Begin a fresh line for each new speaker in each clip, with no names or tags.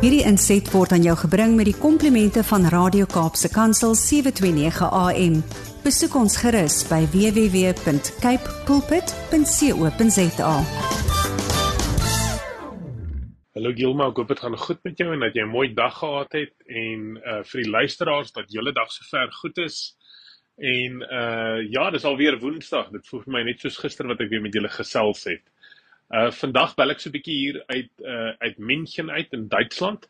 Hierdie inset word aan jou gebring met die komplimente van Radio Kaapse Kansel 729 AM. Besoek ons gerus by www.cape pulpit.co.za.
Hallo Gilma, ek hoop dit gaan goed met jou en dat jy 'n mooi dag gehad het en uh vir die luisteraars dat julle dag sover goed is. En uh ja, dis alweer Woensdag. Dit voel vir my net soos gister wat ek weer met julle gesels het. Uh vandag bel ek so 'n bietjie hier uit uh uit München uit in Duitsland.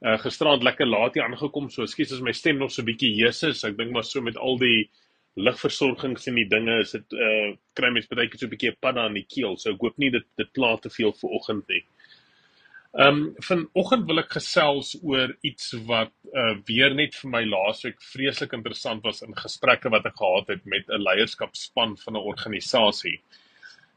Uh gisterand lekker laat hier aangekom, so ekskuus as my stem nog so 'n bietjie hees is. Ek dink maar so met al die lugversorgings en die dinge is dit uh kry mens baie keer so 'n bietjie 'n padda aan die keel. So ek hoop nie dit dit pla te veel vir oggend nie. Um vanoggend wil ek gesels oor iets wat uh weer net vir my laasweek vreeslik interessant was in gesprekke wat ek gehad het met 'n leierskapspan van 'n organisasie.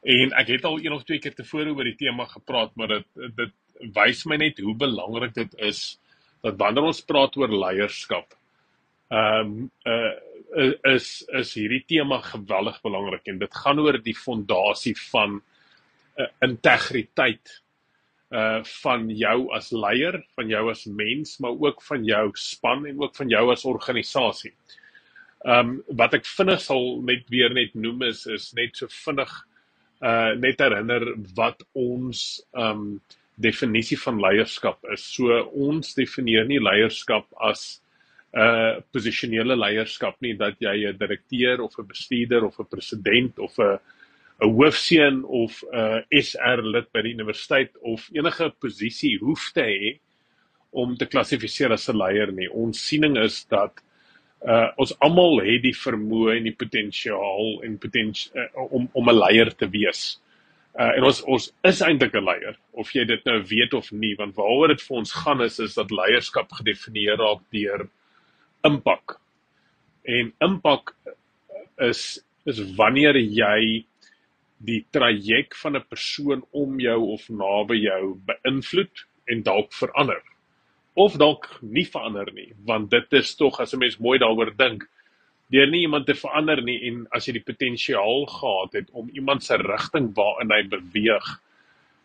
En ek het al een of twee keer tevore oor die tema gepraat, maar dit dit wys my net hoe belangrik dit is dat wanneer ons praat oor leierskap, ehm um, uh, is is hierdie tema geweldig belangrik en dit gaan oor die fondasie van uh, integriteit uh van jou as leier, van jou as mens, maar ook van jou span en ook van jou as organisasie. Ehm um, wat ek vinnig sal net weer net noem is is net so vinnig uh net herinner wat ons um definisie van leierskap is. So ons definieer nie leierskap as 'n uh, posisionele leierskap nie dat jy 'n direkteur of 'n bestuurder of 'n president of 'n 'n hoofseun of 'n SR lid by die universiteit of enige posisie hoef te hê om te klassifiseer as 'n leier nie. Ons siening is dat uh ons almal het die vermoë en die potensiaal en potensie uh, om om 'n leier te wees. Uh en ons ons is eintlik 'n leier of jy dit nou weet of nie want waaroor dit vir ons gaan is is dat leierskap gedefinieer raak deur impak. En impak is is wanneer jy die traject van 'n persoon om jou of naby jou beïnvloed en dalk verander of dalk nie verander nie, want dit is tog as 'n mens mooi daaroor dink, deur nie iemand te verander nie en as jy die potensiaal gehad het om iemand se rigting waarin hy beweeg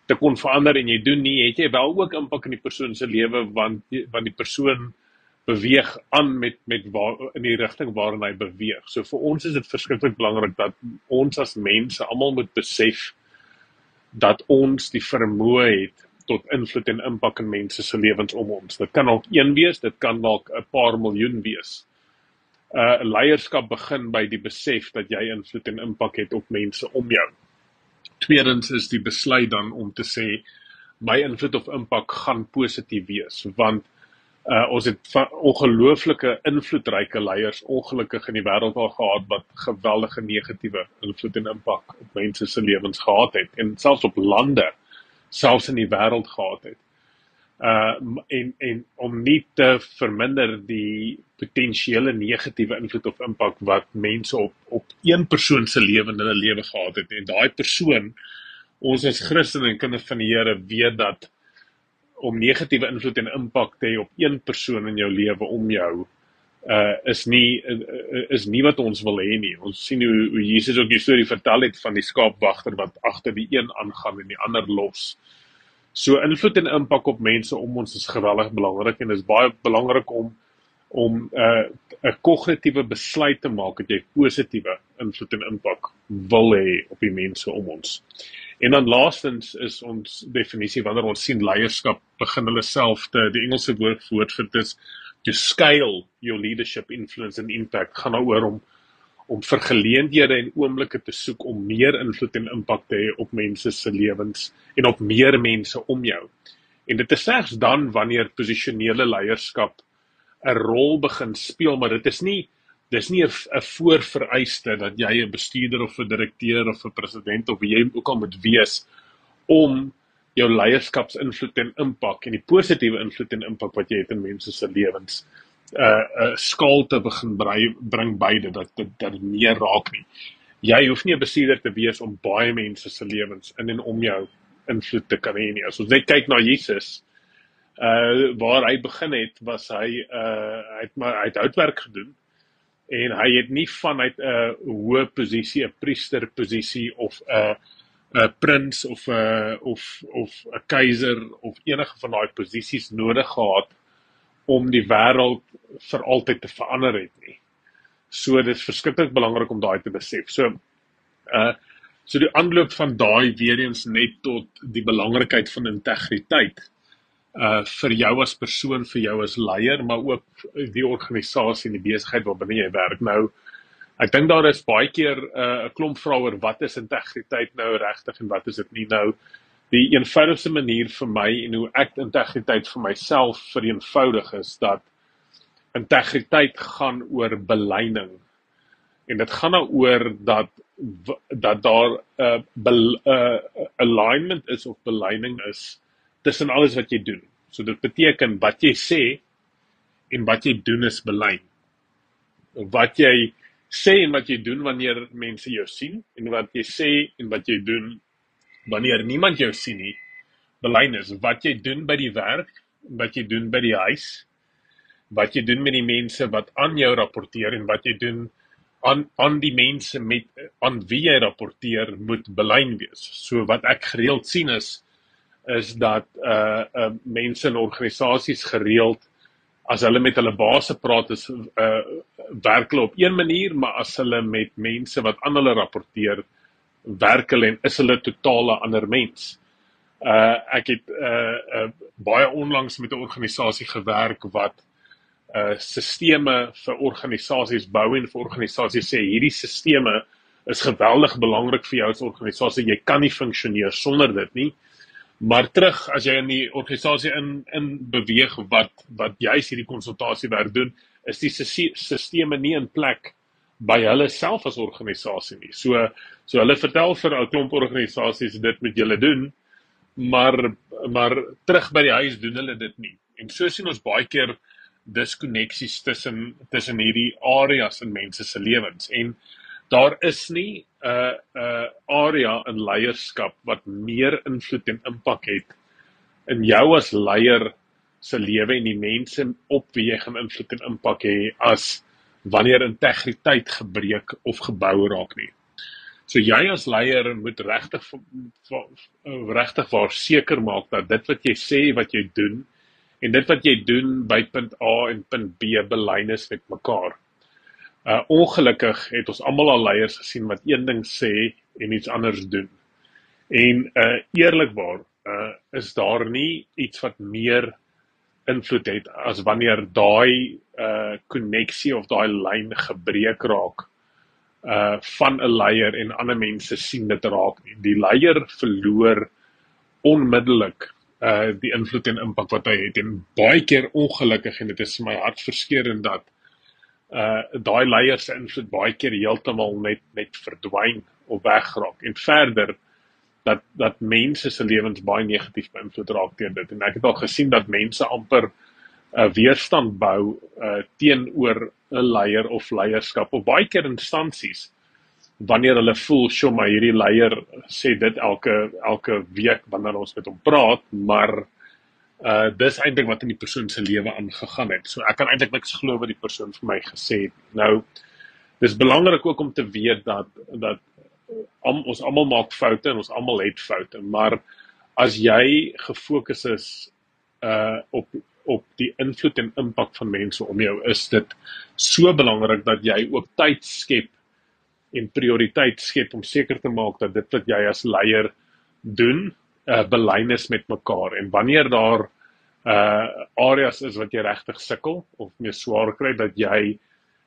te kon verander en jy doen nie, het jy wel ook impak in die persoon se lewe want want die persoon beweeg aan met met waar in die rigting waarin hy beweeg. So vir ons is dit verskriklik belangrik dat ons as mense almal moet besef dat ons die vermoë het tot invloed en impak in mense se lewens om ons. Dit kan dalk een wees, dit kan dalk 'n paar miljoen wees. Uh leierskap begin by die besef dat jy invloed en impak het op mense om jou. Tweedens is die besluit dan om te sê my invloed of impak gaan positief wees want uh ons het ongelooflike invloedryke leiers ongelukkig in die wêreld al gehad wat geweldige negatiewe invloed en impak op mense se lewens gehad het en selfs op lande selfs in die wêreld gehad het. Uh en en om nie te verminder die potensiële negatiewe invloed of impak wat mense op op een persoon se lewe in hulle lewe gehad het en daai persoon ons as Christene en kinders van die Here weet dat om negatiewe invloed en impak te hê op een persoon in jou lewe om jou uh is nie uh, is nie wat ons wil hê nie. Ons sien hoe, hoe Jesus ook die storie vertel het van die skaapwagter wat agter die een aangaan en die ander los. So invloed en impak op mense om ons is geweldig belangrik en is baie belangrik om om 'n uh, 'n kognitiewe besluit te maak dat jy positiewe invloed en impak wil hê op die mense om ons. En dan laastens is ons definisie wanneer ons sien leierskap begin hulle self te die Engelse woord vir dit is to scale your leadership influence and impact gaan daaroor om om vir geleenthede en oomblikke te soek om meer invloed en impak te hê op mense se lewens en op meer mense om jou. En dit is slegs dan wanneer posisionele leierskap 'n rol begin speel, maar dit is nie dis nie 'n voorvereiste dat jy 'n bestuurder of 'n direkteur of 'n president of wie jy ook al moet wees om jou leierskapsinvloed en impak en die positiewe invloed en impak wat jy het in mense se lewens uh 'n uh, skaal te begin brei, bring beide dat dit dat dit meer raak nie. Jy hoef nie 'n bestuurder te wees om baie mense se lewens in en om jou invloed te kan hê nie. As ons net kyk na Jesus, uh waar hy begin het, was hy uh hy het maar hy het houtwerk gedoen en hy het nie vanuit 'n hoë posisie, 'n priesterposisie of 'n 'n prins of 'n uh, of of 'n keiser of enige van daai posisies nodig gehad om die wêreld vir altyd te verander het nie. So dit is verskriklik belangrik om daai te besef. So uh so die aanloop van daai weer eens net tot die belangrikheid van integriteit uh vir jou as persoon, vir jou as leier, maar ook die organisasie en die besigheid waarbinne jy werk. Nou Ek dink daar is baie keer 'n uh, klomp vrae oor wat is integriteit nou regtig en wat is dit nie nou. Die eenvoudigste manier vir my en hoe ek integriteit vir myself vereenvoudig is dat integriteit gaan oor belyning. En dit gaan daaroor dat dat daar 'n uh, uh, alignment is of belyning is tussen alles wat jy doen. So dit beteken wat jy sê en wat jy doen is belyn. Wat jy sê en wat jy doen wanneer mense jou sien en wat jy sê en wat jy doen wanneer niemand jou sien nie. Belyn is wat jy doen by die werk, wat jy doen by die huis, wat jy doen met die mense wat aan jou rapporteer en wat jy doen aan aan die mense met aan wie jy rapporteer moet belyn wees. So wat ek gereeld sien is is dat uh uh mense in organisasies gereeld as hulle met hulle baase praat is uh werk hulle op een manier, maar as hulle met mense wat aan hulle rapporteer werk hulle en is hulle totale ander mens. Uh ek het uh, uh baie onlangs met 'n organisasie gewerk wat uh sisteme vir organisasies bou en vir organisasies sê hierdie sisteme is geweldig belangrik vir jou as organisasie. Jy kan nie funksioneer sonder dit nie. Maar terug as jy in die organisasie in in beweeg wat wat juis hierdie konsultasiewerk doen, is die sisteme nie in plek by hulle self as organisasie nie. So so hulle vertel vir 'n klomp organisasies dit moet julle doen, maar maar terug by die huis doen hulle dit nie. En so sien ons baie keer diskoneksies tussen tussen hierdie areas in mense se lewens en daar is nie 'n uh, 'n uh, area in leierskap wat meer invloed en impak het in jou as leier se lewe en die mense op wie jy gaan invloed en impak hê as wanneer integriteit gebreek of gebou raak nie. So jy as leier moet regtig regtig waar seker maak dat dit wat jy sê, wat jy doen en dit wat jy doen by punt A en punt B belyn is met mekaar. Uh ongelukkig het ons almal al leiers gesien wat een ding sê en iets anders doen. En uh eerlikwaar uh is daar nie iets wat meer invloed het as wanneer daai uh koneksie of daai lyn gebreek raak uh van 'n leier en ander mense sien dit raak nie. Die leier verloor onmiddellik uh die invloed en impak wat hy het en baie keer ongelukkig en dit is my hartverskeurende dat uh daai leier se invloed baie keer heeltemal net net verdwyn of wegraak. En verder dat dat mense se lewens baie negatief beïnvloed raak deur dit. En ek het al gesien dat mense amper 'n uh, weerstand bou uh, teenoor 'n leier of leierskap of baie keer instansies wanneer hulle voel sjo maar hierdie leier sê dit elke elke week wanneer ons met hom praat maar uh dis eintlik wat in die persoon se lewe aangegaan het. So ek kan eintlik niks glo wat die persoon vir my gesê het. Nou dis belangrik ook om te weet dat dat om, ons almal maak foute en ons almal het foute, maar as jy gefokus is uh op op die invloed en impak van mense om jou, is dit so belangrik dat jy ook tyd skep en prioriteit skep om seker te maak dat dit wat jy as leier doen, uh belyn is met mekaar en wanneer daar uh areas is wat jy regtig sukkel of meer swaar kry dat jy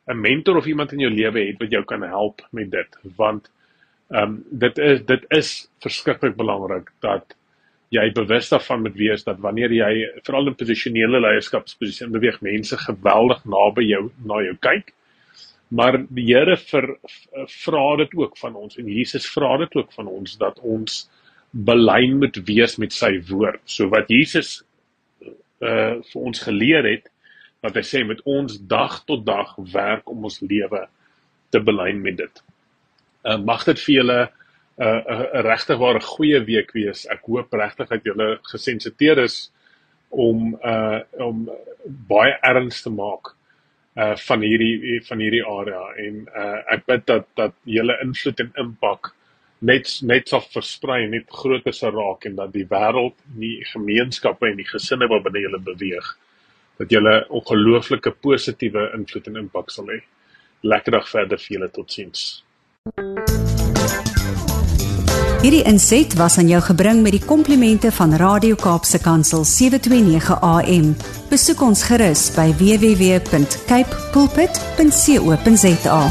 'n mentor of iemand in jou lewe het wat jou kan help met dit want Ehm um, dit is dit is verskriklik belangrik dat jy bewus daarvan moet wees dat wanneer jy veral in posisionele leierskapsposisie beweeg mense geweldig naby jou na jou kyk. Maar die Here vra dit ook van ons en Jesus vra dit ook van ons dat ons belyn moet wees met sy woord. So wat Jesus uh vir ons geleer het wat hy sê met ons dag tot dag werk om ons lewe te belyn met dit uh, mag dit vir julle 'n uh, 'n uh, regtig ware goeie week wees. Ek hoop regtig dat julle gesensiteer is om uh om baie erns te maak uh van hierdie van hierdie area en uh ek bid dat dat julle invloed en impak net net sal versprei net groter sal raak en dat die wêreld, die gemeenskappe en die gesinne waarbinne jy beweeg, dat 'n ongelooflike positiewe invloed en impak sal hê. Lekker dag verder vir julle totsiens.
Hierdie inset was aan jou gebring met die komplimente van Radio Kaapse Kansel 729 AM. Besoek ons gerus by www.cape pulpit.co.za.